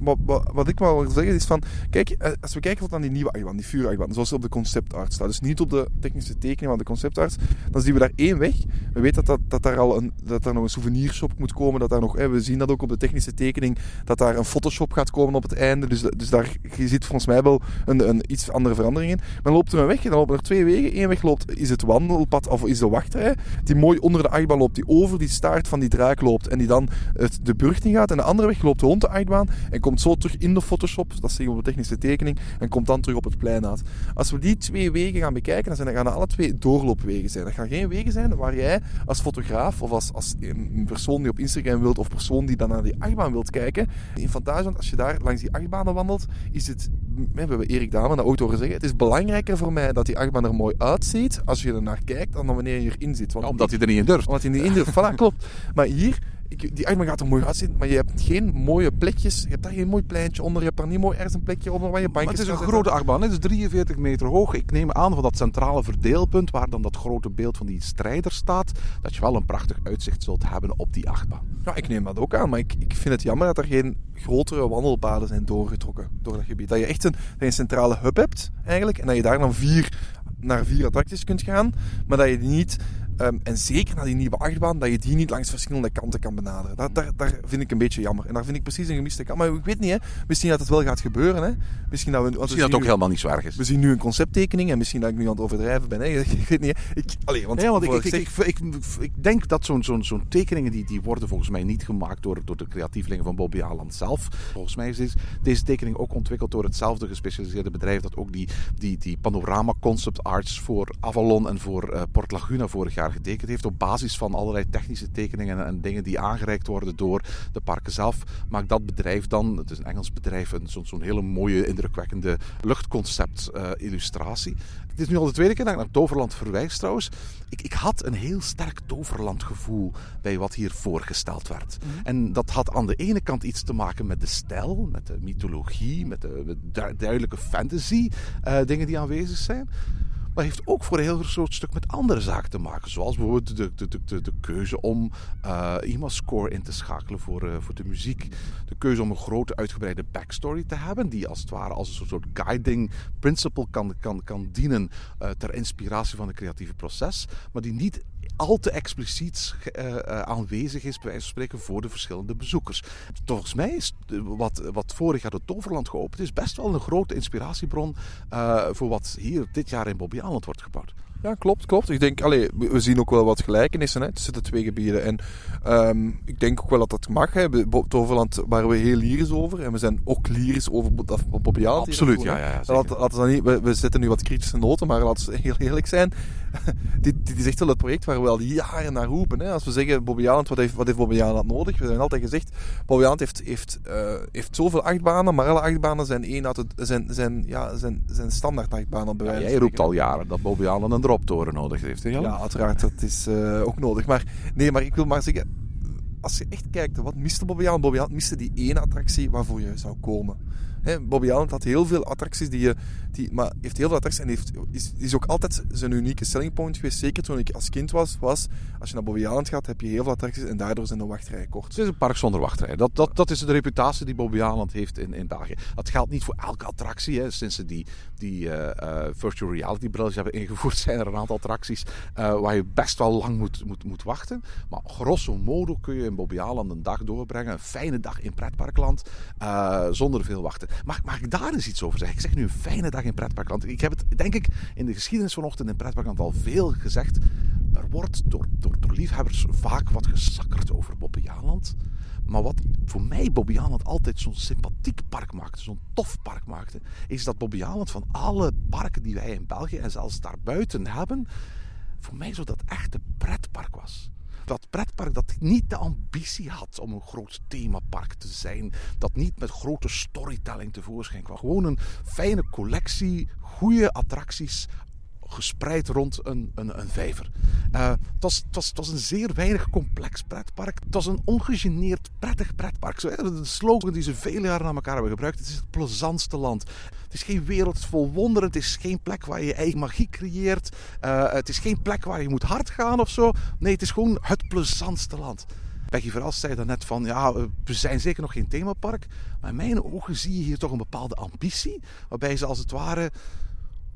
wat, ik wel wil zeggen is van... Kijk, eh, als we kijken wat aan die nieuwe die vuurachtbaan, zoals die op de conceptart staat. Dus niet op de technische tekening van de conceptart. Dan zien we daar één weg. We weten dat, dat, dat daar al een, dat daar nog een souvenirshop moet komen. Dat daar nog, hè, we zien dat ook op de technische tekening. Dat daar een photoshop gaat komen op het einde. Dus, dus daar je ziet volgens mij wel een, een iets andere verandering in. Maar dan loopt er een weg en dan lopen er twee wegen. Eén weg loopt, is het wandelpad of is de wachtrij. Die mooi onder de achtbaan loopt. Die over die staart van die draak loopt. En die dan het, de burcht in gaat. En de andere weg loopt rond de achtbaan. En komt zo terug in de Photoshop. Dat zie je op de technische tekening. En komt dan terug op het plein uit. Als we die twee wegen gaan bekijken, dan zijn, dan gaan dat alle twee doorloopwegen zijn. Dat gaan geen wegen zijn waar jij als fotograaf of als, als een persoon die op Instagram wilt of persoon die dan naar die achtbaan wilt kijken. In Fantasieland, als je daar langs die achtbanen wandelt, is het, we hebben Erik Damen ooit horen zeggen, het is belangrijker voor mij dat die achtbaan er mooi uitziet als je er naar kijkt dan wanneer je erin zit. Want Ja, omdat hij er niet in durft. omdat hij niet in durft. Voilà, klopt. Maar hier, die achtbaan gaat er mooi uitzien, maar je hebt geen mooie plekjes. Je hebt daar geen mooi pleintje onder. Je hebt daar niet mooi ergens een plekje onder waar je Maar bankjes het is een grote achtbaan. Het is 43 meter hoog. Ik neem aan van dat centrale verdeelpunt waar dan dat grote beeld van die strijder staat, dat je wel een prachtig uitzicht zult hebben op die achtbaan. Ja, ik neem dat ook aan, maar ik, ik vind het jammer dat er geen grotere wandelpaden zijn doorgetrokken door dat gebied. Dat je echt een, dat je een centrale hub hebt, eigenlijk, en dat je daar dan vier, naar vier attracties kunt gaan, maar dat je die niet, ehm, en zeker naar die nieuwe achtbaan, dat je die niet langs verschillende kanten kan benaderen. Dat, daar, daar vind ik een beetje jammer. En daar vind ik precies een gemiste kant. Maar ik weet niet, hè. misschien dat het wel gaat gebeuren. Hè. Misschien dat we, want we Misschien dat het ook nu- helemaal niet zo erg is. We zien nu een concepttekening en misschien dat ik nu aan het overdrijven ben. Hè. Ik weet niet. Hè. Ik, allee, want, Ja, want ik, ik, zeg- ik, ik, denk dat zo'n zo'n zo'n tekeningen die, die worden volgens mij niet gemaakt door, door de creatievelingen van Bobby Aland zelf. Volgens mij is deze, deze tekening ook ontwikkeld door hetzelfde gespecialiseerde bedrijf dat ook die, die, die panorama concept arts voor Avalon en voor eh, Port Laguna vorig jaar getekend heeft. Op basis van allerlei technische tekeningen en, en dingen die aangereikt worden door de parken zelf. Maakt dat bedrijf dan, het is een Engels bedrijf, een- zo'n hele mooie, indrukwekkende luchtconcept eh, illustratie. Het is nu al de tweede keer dat ik naar Toverland verwijs trouwens. Ik, ik had een heel sterk Toverland gevoel bij wat hier voorgesteld werd. En dat had aan de ene kant iets te maken met de stijl, met de mythologie, met de, met duidelijke fantasy eh, dingen die aanwezig zijn. Maar heeft ook voor een heel groot stuk met andere zaken te maken. Zoals bijvoorbeeld de, de, de, de, keuze om eh IMA-score in te schakelen voor, eh, voor de muziek. De keuze om een grote uitgebreide backstory te hebben. Die als het ware als een soort- soort guiding principle kan, kan, kan dienen eh, ter inspiratie van het creatieve proces. Maar die niet al te expliciet eh, eh, aanwezig is, bij wijze van spreken, voor de verschillende bezoekers. Volgens mij is eh, wat, wat vorig jaar het Toverland geopend is, best wel een grote inspiratiebron voor wat hier dit jaar in Bobby Island wordt gebouwd. Ja, klopt, klopt. Ik denk, allee, we zien ook wel wat gelijkenissen hè, tussen de twee gebieden. En ehm, ik denk ook wel dat dat mag. Hè. Toverland waren we heel lyrisch over. En we zijn ook lyrisch over Bobby Absoluut, ja, ja, ja, we, dan niet, we, we zetten nu wat kritische noten, maar laten we heel eerlijk zijn. dit, dit is echt wel het project waar we al jaren naar roepen. Hè. Als we zeggen, Bobby Aland, wat heeft, wat heeft Bobby Aland nodig? We hebben altijd gezegd, Bobby Aland heeft, heeft, eh, heeft zoveel achtbanen, maar alle achtbanen zijn, één uit het, zijn, zijn, ja, zijn, zijn standaard achtbanen. bij Ja, jij roept al jaren dat Bobby een droptoren nodig heeft. Hè? Ja, uiteraard, dat is eh, ook nodig. Maar nee, maar ik wil maar zeggen, als je echt kijkt, wat miste? Bobby Allen miste die ene attractie waarvoor je zou komen. Bobby Allen had heel veel attracties, die die, maar heeft heel veel attracties en heeft, is, is ook altijd zijn unieke selling point geweest. Zeker toen ik als kind was, was als je naar Bobby Allen gaat, heb je heel veel attracties en daardoor zijn de wachtrijen kort. Het is een park zonder wachtrij. Dat, dat, dat is de reputatie die Bobby heeft in, in België. Dat geldt niet voor elke attractie. Hè. Sinds ze die, die eh, eh, virtual reality brilletjes hebben ingevoerd, zijn er een aantal attracties eh, waar je best wel lang moet, moet, moet wachten. Maar grosso modo kun je in Bobby Aland een dag doorbrengen. Een fijne dag in pretparkland. zonder veel wachten. Mag, ik daar eens iets over zeggen? Ik zeg nu een fijne dag in pretparkland. Ik heb het, denk ik, in de geschiedenis vanochtend in pretparkland al veel gezegd. Er wordt door, door, door liefhebbers vaak wat gesakkerd over Bobby Aland. Maar wat voor mij Bobby Aland altijd zo'n sympathiek park maakte, zo'n tof park maakte, is dat Bobby Aland van alle parken die wij in België en zelfs daarbuiten hebben, voor mij zo dat echte pretpark was. Dat pretpark dat niet de ambitie had om een groot themapark te zijn. Dat niet met grote storytelling tevoorschijn kwam. Gewoon een fijne collectie, goede attracties gespreid rond een, een, een vijver. Eh, het, was, het, was, het was een zeer weinig complex pretpark. Het was een ongegeneerd prettig pretpark. Zo, de slogan die ze vele jaren aan elkaar hebben gebruikt. Het is het plezantste land. Het is geen wereld vol wonderen. Het is geen plek waar je eigen magie creëert. Eh, het is geen plek waar je moet hard gaan of zo. Nee, het is gewoon het plezantste land. Becky Verhals zei daarnet van, ja, we zijn zeker nog geen themapark. Maar in mijn ogen zie je hier toch een bepaalde ambitie. Waarbij ze als het ware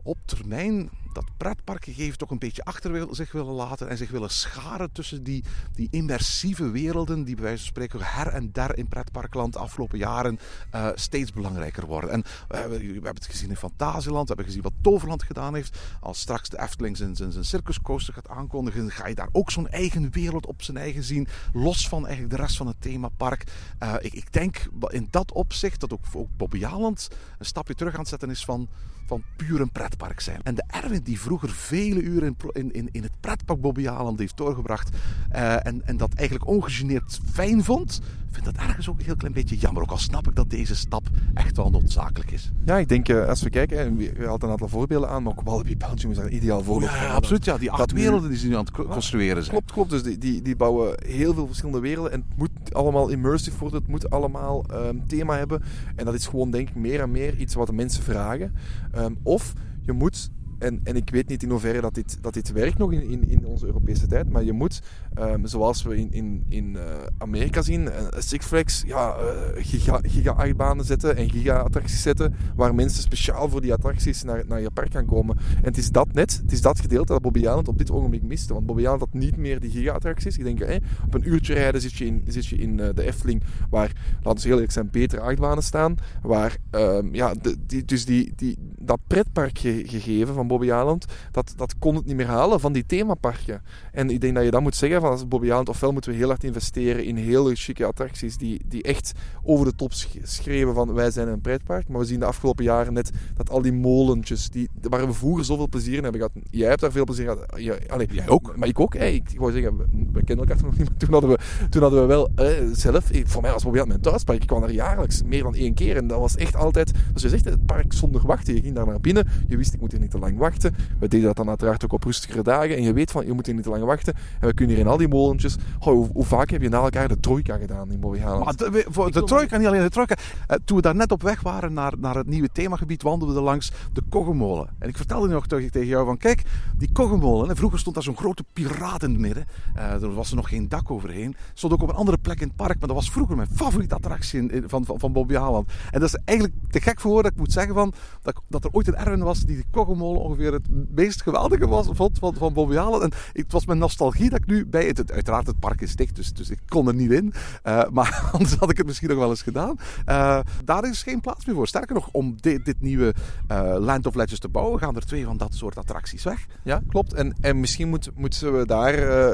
op termijn dat pretparkgegeven toch een beetje achter zich willen laten en zich willen scharen tussen die, die immersieve werelden die bij wijze van spreken her en der in pretparkland de afgelopen jaren eh, steeds belangrijker worden. En we hebben, we hebben het gezien in Fantasieland, we hebben gezien wat Toverland gedaan heeft. Als straks de Efteling zijn, zijn, zijn circuscoaster gaat aankondigen, ga je daar ook zo'n eigen wereld op zijn eigen zien, los van eigenlijk de rest van het themapark. Eh, ik, ik denk in dat opzicht dat ook, ook Bobby Aland een stapje terug aan het zetten is van van puur een pretpark zijn. En de Erwin die vroeger vele uren in, in, in, het pretpark Bobby Aland heeft doorgebracht eh, en, en dat eigenlijk ongegeneerd fijn vond, vind dat ergens ook een heel klein beetje jammer. Ook al snap ik dat deze stap echt wel noodzakelijk is. Ja, ik denk, eh, als we kijken, en we we hadden een aantal voorbeelden aan, maar ook Walibi Belgium is daar een ideaal voorbeeld van. Ja, absoluut. Ja, die acht Dat werelden die ze nu aan het co- construeren zijn. Klopt, klopt. Dus die, die, die bouwen heel veel verschillende werelden. En het moet allemaal immersive worden. Het moet allemaal ehm, thema hebben. En dat is gewoon, denk ik, meer en meer iets wat de mensen vragen. Ehm, of je moet... En, en ik weet niet in hoeverre dat dit, dat dit werkt nog in, in, in onze Europese tijd. Maar je moet, ehm, zoals we in, in, in eh, Amerika zien, eh, Six Flags ja, eh, giga, giga-achtbanen zetten en giga-attracties zetten. Waar mensen speciaal voor die attracties naar, naar je park gaan komen. En het is dat net, het is dat gedeelte dat Bobby Aland op dit ogenblik miste. Want Bobby Aland had niet meer die giga-attracties. Ik denk, hè, op een uurtje rijden zit je in, zit je in de Efteling, waar, laten we heel eerlijk zijn, betere achtbanen staan. Waar, ehm, ja, de, die, dus die, die, dat pretparkgegeven van Bobby Aland, dat, dat kon het niet meer halen van die themaparken. En ik denk dat je dan moet zeggen, van als Bobby Aland, ofwel moeten we heel hard investeren in hele chique attracties die, die echt over de top sch- schreeuwen van wij zijn een pretpark. Maar we zien de afgelopen jaren net dat al die molentjes, die, waar we vroeger zoveel plezier in hebben gehad. Jij hebt daar veel plezier gehad. Ja, allee, Jij ook. Maar ik ook. Hè. Ik, ik wou zeggen, we, we kennen elkaar nog niet, maar toen hadden we, toen hadden we wel eh, zelf, eh, voor mij was Bobby Aland mijn thuispark. Ik kwam daar jaarlijks meer dan één keer. En dat was echt altijd, zoals je zegt, het park zonder wachten. Je ging daar naar binnen, je wist ik moet hier niet te lang wachten. We deden dat dan uiteraard ook op rustigere dagen. En je weet van, je moet hier niet te lang wachten. En we kunnen hier in al die molentjes, hoe, hoe vaak heb je na elkaar de trojka gedaan in Bobby Aland? Maar de, we- de trojka, niet alleen de trojka. Eh, toen we daar net op weg waren naar, naar het nieuwe themagebied, wandelden we langs de Koggemolen. En ik vertelde nog tegen tegen jou van, kijk, die Koggemolen, hè, vroeger stond daar zo'n grote piraat in het midden. Eh, er was er nog geen dak overheen. Stond ook op een andere plek in het park, maar dat was vroeger mijn favoriete attractie in- in- van, van, van Bobby Aland. En dat is eigenlijk te gek voor woorden dat ik moet zeggen van, dat, dat er ooit een Erwin was die de Koggemolen ongeveer het meest geweldige was, vond van, van Bobby. En het was mijn nostalgie dat ik nu bij het, het- uiteraard het park is dicht, dus, dus ik kon er niet in. Eh, maar anders had ik het misschien nog wel eens gedaan. Eh, daar is geen plaats meer voor. Sterker nog, om dit, dit nieuwe eh, Land of Legends te bouwen, gaan er twee van dat soort attracties weg. Ja, klopt. En, en misschien moet, moeten we daar,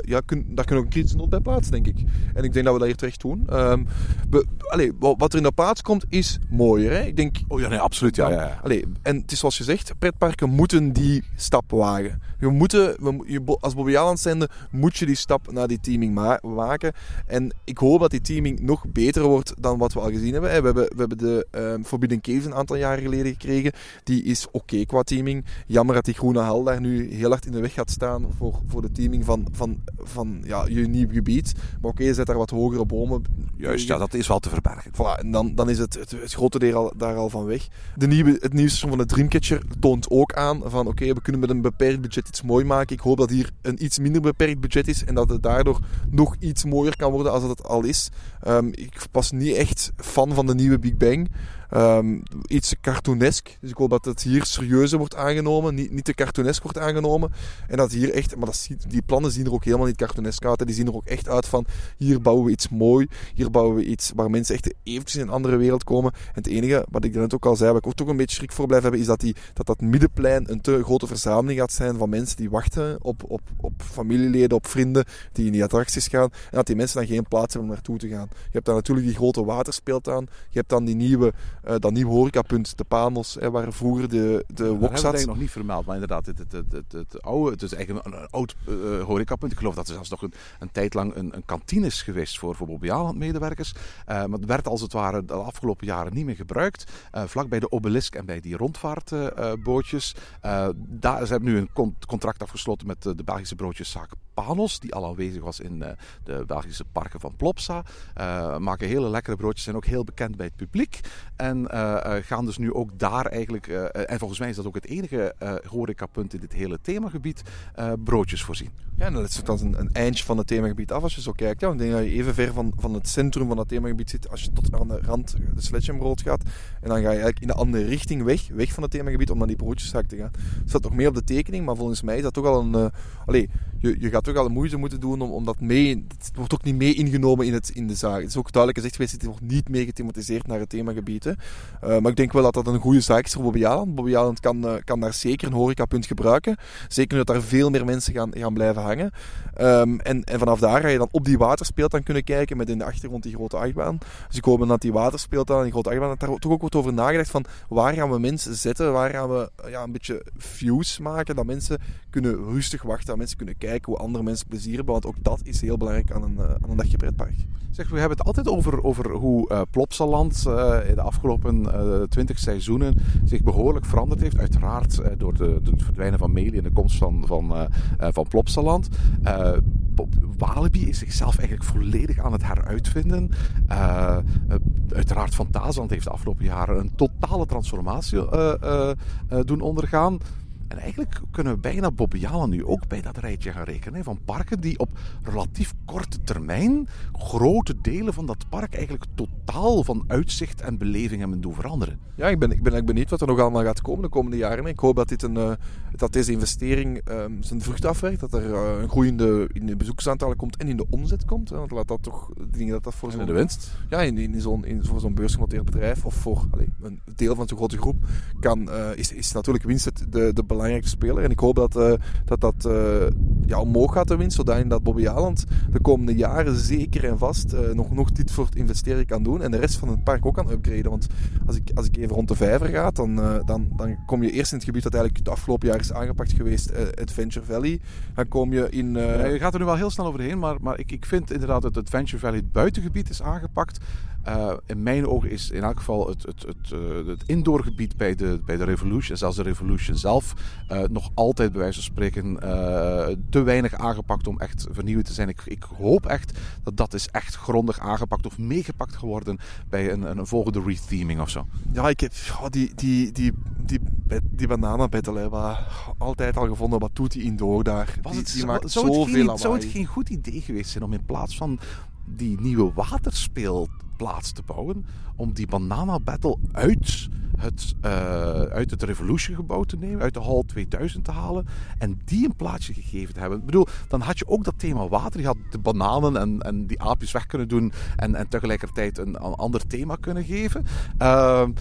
ja, kun, daar kunnen we ook een kritische noot bij plaatsen, denk ik. En ik denk dat we dat hier terecht doen. Ehm, we, allee, wat er in de plaats komt, is mooier. Hè? Ik denk, Oh ja, nee, absoluut. Ja, ja, ja. Allee, en het is zoals je zegt, pretparken moeten die stap wagen. Je moeten, we, je, als Bobby Aland zijnde moet je die stap naar die teaming ma- maken. En ik hoop dat die teaming nog beter wordt dan wat we al gezien hebben. We hebben, we hebben de ehm, Forbidden Cave een aantal jaren geleden gekregen. Die is oké qua teaming. Jammer dat die groene hal daar nu heel hard in de weg gaat staan voor, voor de teaming van, van, van ja, je nieuw gebied. Maar oké, je zet daar wat hogere bomen. Juist, ja, dat is wel te verbergen. Voilà, en dan, dan is het, het, het grote deel al, daar al van weg. De nieuwe, het nieuwe van de Dreamcatcher toont ook aan van oké, we kunnen met een beperkt budget iets mooi maken. Ik hoop dat hier een iets minder beperkt budget is en dat het daardoor nog iets mooier kan worden als dat het al is. Ehm, ik was niet echt fan van de nieuwe Big Bang. Ehm, iets cartoonesk. Dus ik hoop dat het hier serieuzer wordt aangenomen. Niet, niet te cartoonesk wordt aangenomen. En dat hier echt... Maar dat, die plannen zien er ook helemaal niet cartoonesk uit. Die zien er ook echt uit van... Hier bouwen we iets mooi. Hier bouwen we iets waar mensen echt eventjes in een andere wereld komen. En het enige, wat ik net ook al zei, waar ik ook toch een beetje schrik voor blijf hebben, is dat, die, dat dat middenplein een te grote verzameling gaat zijn van mensen die wachten op, op, op familieleden, op vrienden die in die attracties gaan. En dat die mensen dan geen plaats hebben om naartoe te gaan. Je hebt dan natuurlijk die grote waterspeeltuin. Je hebt dan die nieuwe, dat nieuwe horecapunt, de Panos, hè, waar vroeger de, de Dat wok hebben we zat. eigenlijk nog niet vermeld, maar inderdaad, het, het, het, het, oude, het is eigenlijk een, oud eh, horecapunt. Ik geloof dat er zelfs nog een, een tijd lang een, een kantine is geweest voor, voor medewerkers. Eh, maar het werd als het ware de afgelopen jaren niet meer gebruikt. Eh, vlak bij de obelisk en bij die rondvaartbootjes. Eh, daar, ze hebben nu een con- contract afgesloten met eh, de Belgische broodjeszaak Panos, die al aanwezig was in eh, de Belgische parken van Plopsa. Eh, maken hele lekkere broodjes, zijn ook heel bekend bij het publiek. En eh, gaan dus nu ook daar eigenlijk, en volgens mij is dat ook het enige horecapunt in dit hele themagebied, broodjes voorzien. Ja, en dat is dan een, een eindje van het themagebied af als je zo kijkt. Ja, ik denk dat je even ver van, van het centrum van het themagebied zit als je tot aan de rand de Sledgeham gaat. En dan ga je eigenlijk in de andere richting weg, weg van het themagebied om naar die broodjeszaak te gaan. Er staat nog meer op de tekening, maar volgens mij is dat toch al een... allee, je, gaat toch al een moeite moeten doen om, dat mee... Het wordt ook niet mee ingenomen in, het, in de zaak. Het is ook duidelijk gezegd geweest, het wordt niet mee gethematiseerd naar het themagebied. Eh, maar ik denk wel dat dat een goede zaak is voor Bobby Aland. Bobby Aland kan, eh, kan daar zeker een horecapunt gebruiken. Zeker dat daar veel meer mensen gaan, gaan blijven hangen. Ehm, en, en vanaf daar ga je dan op die waterspeeltuin kunnen kijken met in de achtergrond die grote achtbaan. Dus ik hoop dat die waterspeeltuin en die grote achtbaan, dat daar toch ook wordt over nagedacht van waar gaan we mensen zetten, waar gaan we ja, een beetje views maken, dat mensen kunnen rustig wachten, dat mensen kunnen kijken hoe andere mensen plezier hebben, want ook dat is heel belangrijk aan een, eh, aan een dagje pretpark. Zeg, we hebben het altijd over, over hoe eh Plopsaland eh, in de afgelopen twintig seizoenen zich behoorlijk veranderd heeft. Uiteraard door, de, het verdwijnen van Meli en de komst van, van, van Plopsaland. Walibi is zichzelf eigenlijk volledig aan het heruitvinden. Eh, uiteraard Fantasyland heeft de afgelopen jaren een totale transformatie doen ondergaan. En eigenlijk kunnen we bijna Bobbejaanland nu ook bij dat rijtje gaan rekenen. Van parken die op relatief korte termijn grote delen van dat park eigenlijk totaal van uitzicht en beleving hebben doen veranderen. Ja, ik ben, ik ben eigenlijk benieuwd wat er nog allemaal gaat komen de komende jaren. Ik hoop dat, dit een, eh, dat deze investering ehm, zijn vrucht afwerkt. Dat er eh, een groei in de, bezoekersaantallen komt en in de omzet komt. Hè, want laat dat toch, denk dat dat voor zo'n de winst. ja, in, in zo'n, in, voor zo'n beursgenoteerd bedrijf of voor allee, een deel van zo'n grote groep kan, eh, is, is natuurlijk winst het, de, de belangrijkste speler. En ik hoop dat eh, dat, dat eh, ja, omhoog gaat de winst, zodat dat Bobby Aland de komende jaren zeker en vast eh, nog, nog dit soort investeringen kan doen. En de rest van het park ook kan upgraden. Want als ik, als ik even rond de vijver ga, dan, eh, dan, dan kom je eerst in het gebied dat eigenlijk het afgelopen jaar is aangepakt geweest, eh, Adventure Valley. Dan kom je in... je gaat er nu wel heel snel overheen, maar, maar ik, ik vind inderdaad dat het Adventure Valley het buitengebied is aangepakt. In mijn ogen is in elk geval het, het, het, het indoorgebied bij de, bij de Revolution, zelfs de Revolution zelf, nog altijd bij wijze van spreken te weinig aangepakt om echt vernieuwd te zijn. Ik, ik hoop echt dat dat is echt grondig aangepakt of meegepakt geworden bij een, een volgende retheming of zo. Ja, ik heb oh, die, die, die, die, die, die bananenbattle, altijd al gevonden. Wat doet die indoor daar? Was die, het, die maakt zou, het geen, zou het geen goed idee geweest zijn om in plaats van die nieuwe waterspeelplaats te bouwen, om die banana battle uit het eh, uit het Revolution gebouw te nemen, uit de Hall 2000 te halen en die een plaatsje gegeven te hebben. Ik bedoel, dan had je ook dat thema water. Je had de bananen en, en die aapjes weg kunnen doen en, en tegelijkertijd een, een ander thema kunnen geven. Ehm,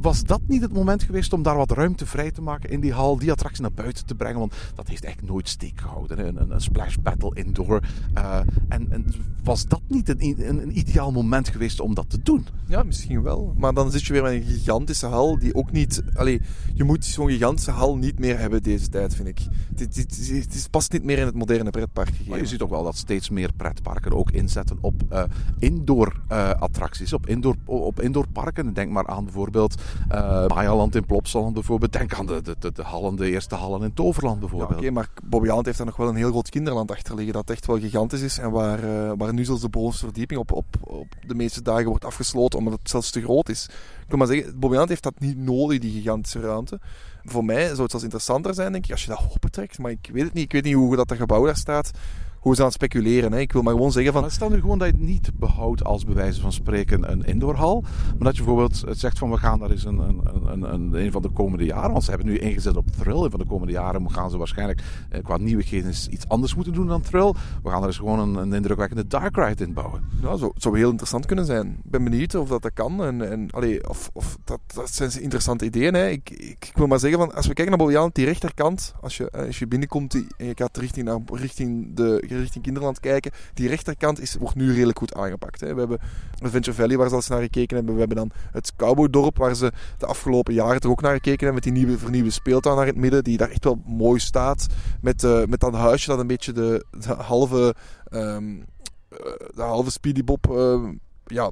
was dat niet het moment geweest om daar wat ruimte vrij te maken in die hal, die attractie naar buiten te brengen? Want dat heeft eigenlijk nooit steek gehouden. Een, een, splash battle indoor. Eh, en, was dat niet een, een, ideaal moment geweest om dat te doen? Ja, misschien wel. Maar dan zit je weer met een gigantische hal die ook niet... Allee, je moet zo'n gigantische hal niet meer hebben deze tijd, vind ik. Het, het, het, het is- past niet meer in het moderne pretpark Maar je gegeven. ziet ook wel dat steeds meer pretparken ook inzetten op eh, indoor eh, attracties, op indoor, op indoor parken. Denk maar aan bijvoorbeeld Mayaland in Plopsaland bijvoorbeeld. Denk aan de, de, de, de hallen, de eerste hallen in Toverland Ja, bijvoorbeeld. oké, maar Bobby Island heeft daar nog wel een heel groot kinderland achter liggen dat echt wel gigantisch is en waar, waar nu zelfs de bovenste verdieping op, op, op de meeste dagen wordt afgesloten omdat het zelfs te groot is. Ik wil maar zeggen, Bobby Island heeft dat niet nodig, die gigantische ruimte. Voor mij zou het zelfs interessanter zijn, denk ik, als je dat opentrekt. Maar ik weet het niet. Ik weet niet hoe dat gebouw daar staat. Hoe ze aan het speculeren. Hè. Ik wil maar gewoon zeggen van... Maar stel nu gewoon dat je het niet behoudt als bij wijze van spreken een indoorhal. Maar dat je bijvoorbeeld het zegt van we gaan daar eens een, een, een, een, een van de komende jaren. Want ze hebben nu ingezet op Thrill. En van de komende jaren gaan ze waarschijnlijk eh, qua nieuwigheden iets anders moeten doen dan Thrill. We gaan er eens gewoon een, een indrukwekkende dark ride in bouwen. Ja, zo, het zou heel interessant kunnen zijn. Ik ben benieuwd of dat, dat kan. En, en, allee, of, of dat, dat zijn interessante ideeën. Hè. Ik, ik, ik wil maar zeggen, van, als we kijken naar Island, die rechterkant, als je, als je binnenkomt die- en je gaat richting, naar, richting, de, richting Kinderland kijken, die rechterkant is, wordt nu redelijk goed aangepakt. Hè. We hebben Adventure Valley, waar ze al eens naar gekeken hebben. We hebben dan het Cowboydorp, waar ze de afgelopen jaren er ook naar gekeken hebben, met die nieuwe, vernieuwde speeltuin naar het midden, die daar echt wel mooi staat. Met, eh, met dat huisje dat een beetje de, de halve... eh, de halve Speedy Bob eh, ja,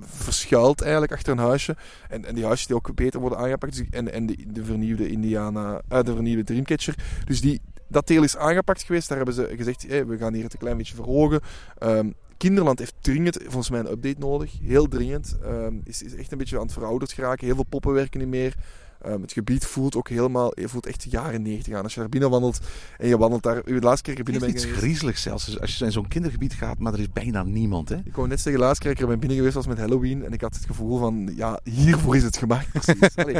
verschuilt eigenlijk achter een huisje. En, en die huisjes die ook beter worden aangepakt. Dus- En, en de, de vernieuwde Indiana, eh, de vernieuwde Dreamcatcher. Dus die, dat deel is aangepakt geweest. Daar hebben ze gezegd, hey, we gaan hier het een klein beetje verhogen. Ehm, Kinderland heeft dringend, volgens mij, een update nodig. Heel dringend. Ehm, is, is echt een beetje aan het verouderd geraken. Heel veel poppen werken niet meer. Ehm, het gebied voelt ook helemaal, je voelt echt jaren 90 aan. Als je daar binnen wandelt en je wandelt daar, de laatste keer ik Het binnen is ben iets griezeligs zelfs. Als je in zo'n kindergebied gaat, maar er is bijna niemand. Hè? Ik wou net zeggen, laatst keer ik er ben binnen geweest was met Halloween en ik had het gevoel van, ja, hiervoor is het gemaakt precies. Allee,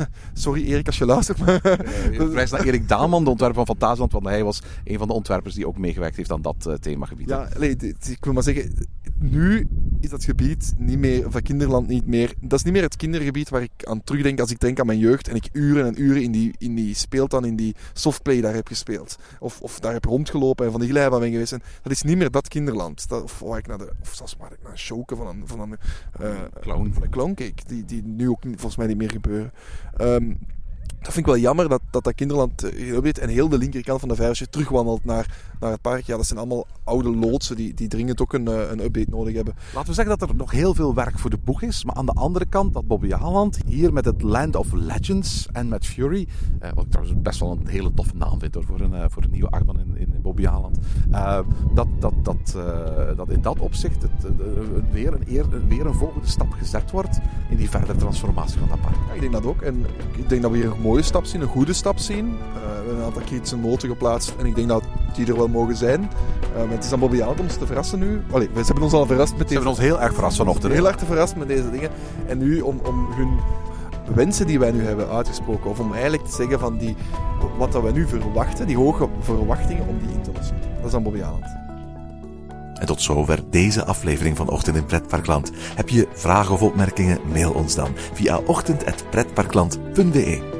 sorry Erik als je luistert, maar... Prijs naar Erik Daalman, de ontwerper van Fantasieland, want hij was een van de ontwerpers die ook meegewerkt heeft aan dat eh, themagebied. Ja, allee, dit- ik wil maar zeggen, nu is dat gebied niet meer, van Kinderland niet meer, dat is niet meer het kindergebied waar ik aan terugdenk als ik denk aan mijn jeugd en ik uren en uren in die, in die speeltuin, in die softplay daar heb gespeeld. Of, of daar heb rondgelopen en van die glijbaan ben geweest. En dat is niet meer dat kinderland. Dat, of, waar ik naar de, of zelfs waar ik naar een van een, van een eh, Clown. van een clown keek, die, die nu ook volgens mij niet meer gebeuren. Ehm, dat vind ik wel jammer dat dat, dat kinderland eh, weet en heel de linkerkant van de vijf, als je terugwandelt naar, naar het park, ja, dat zijn allemaal oude loodsen die, die dringend ook een, eh, een update nodig hebben. Laten we zeggen dat er nog heel veel werk voor de boeg is. Maar aan de andere kant, dat Bobby Aland hier met het Land of Legends en met Fury. Eh, wat ik trouwens best wel een hele toffe naam vind hoor, voor, een, voor een nieuwe achtbaan in, in, Bobby Aland. Eh, dat, dat, dat, dat in dat opzicht het, weer, een eer, weer een volgende stap gezet wordt in die verdere transformatie van dat park. Ja, ik denk dat ook. En ik denk dat we hier een mooie stap zien, een goede stap zien. Eh, we hebben een aantal kritische noten geplaatst en ik denk dat die er wel mogen zijn. Eh, maar het is aan Bobby Aland om ons te verrassen nu. Allee, ze hebben ons al verrast met Ze deze hebben ons heel erg verrast vanochtend. heel te verrast met deze dingen. En nu om, om hun wensen die wij nu hebben uitgesproken, of om eigenlijk te zeggen van die, wat dat wij nu verwachten, die hoge verwachtingen, om die in te lossen. Dat is aan Bobby Aland. En tot zover deze aflevering van Ochtend in Pretparkland. Heb je vragen of opmerkingen? Mail ons dan via ochtend.pretparkland.be.